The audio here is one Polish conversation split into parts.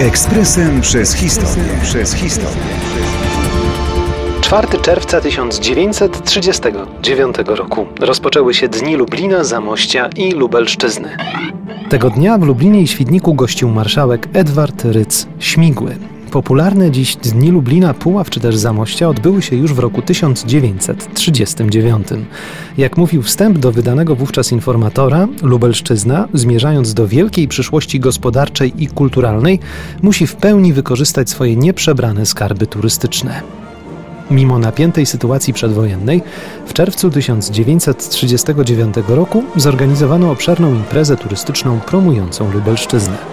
Ekspresem przez historię. Przez historię. 4 czerwca 1939 roku rozpoczęły się Dni Lublina, Zamościa i Lubelszczyzny. Tego dnia w Lublinie i Świdniku gościł marszałek Edward Ryc Śmigły. Popularne dziś Dni Lublina, Puław czy też Zamościa odbyły się już w roku 1939. Jak mówił wstęp do wydanego wówczas informatora, Lubelszczyzna, zmierzając do wielkiej przyszłości gospodarczej i kulturalnej, musi w pełni wykorzystać swoje nieprzebrane skarby turystyczne. Mimo napiętej sytuacji przedwojennej, w czerwcu 1939 roku zorganizowano obszerną imprezę turystyczną promującą Lubelszczyznę.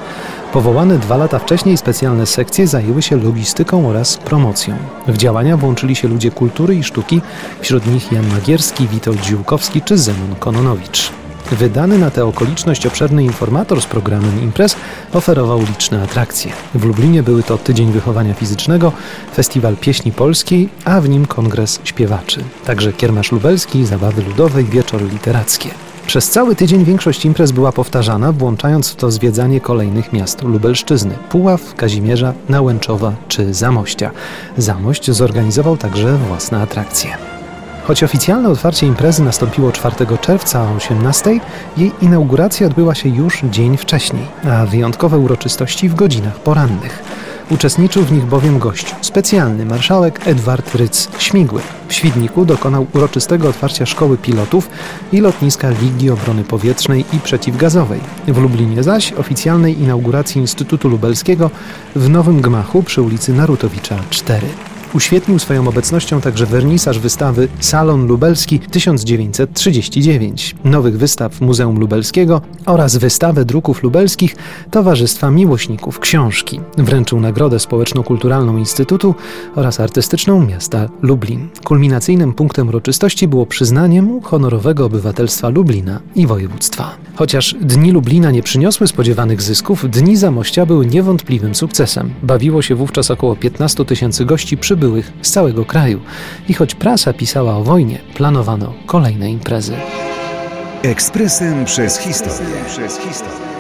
Powołane dwa lata wcześniej specjalne sekcje zajęły się logistyką oraz promocją. W działania włączyli się ludzie kultury i sztuki, wśród nich Jan Magierski, Witold Dziłkowski czy Zenon Kononowicz. Wydany na tę okoliczność obszerny informator z programem imprez oferował liczne atrakcje. W Lublinie były to Tydzień Wychowania Fizycznego, Festiwal Pieśni Polskiej, a w nim Kongres Śpiewaczy. Także Kiermasz Lubelski, Zabawy Ludowe i Wieczór Literackie. Przez cały tydzień większość imprez była powtarzana, włączając w to zwiedzanie kolejnych miast Lubelszczyzny Puław, Kazimierza, Nałęczowa czy Zamościa. Zamość zorganizował także własne atrakcje. Choć oficjalne otwarcie imprezy nastąpiło 4 czerwca o 18, jej inauguracja odbyła się już dzień wcześniej, a wyjątkowe uroczystości w godzinach porannych. Uczestniczył w nich bowiem gość specjalny, marszałek Edward Ryc Śmigły. W Świdniku dokonał uroczystego otwarcia szkoły pilotów i lotniska Ligi Obrony Powietrznej i Przeciwgazowej. W Lublinie zaś oficjalnej inauguracji Instytutu Lubelskiego w Nowym Gmachu przy ulicy Narutowicza 4. Uświetnił swoją obecnością także wernisaż wystawy Salon Lubelski 1939, nowych wystaw Muzeum Lubelskiego oraz wystawę druków lubelskich Towarzystwa Miłośników Książki. Wręczył nagrodę społeczno-kulturalną Instytutu oraz artystyczną miasta Lublin. Kulminacyjnym punktem uroczystości było przyznanie mu honorowego obywatelstwa Lublina i województwa. Chociaż Dni Lublina nie przyniosły spodziewanych zysków, Dni Zamościa były niewątpliwym sukcesem. Bawiło się wówczas około 15 tysięcy gości przybyłych z całego kraju. I choć prasa pisała o wojnie, planowano kolejne imprezy. Ekspresem przez historię. Przez historię.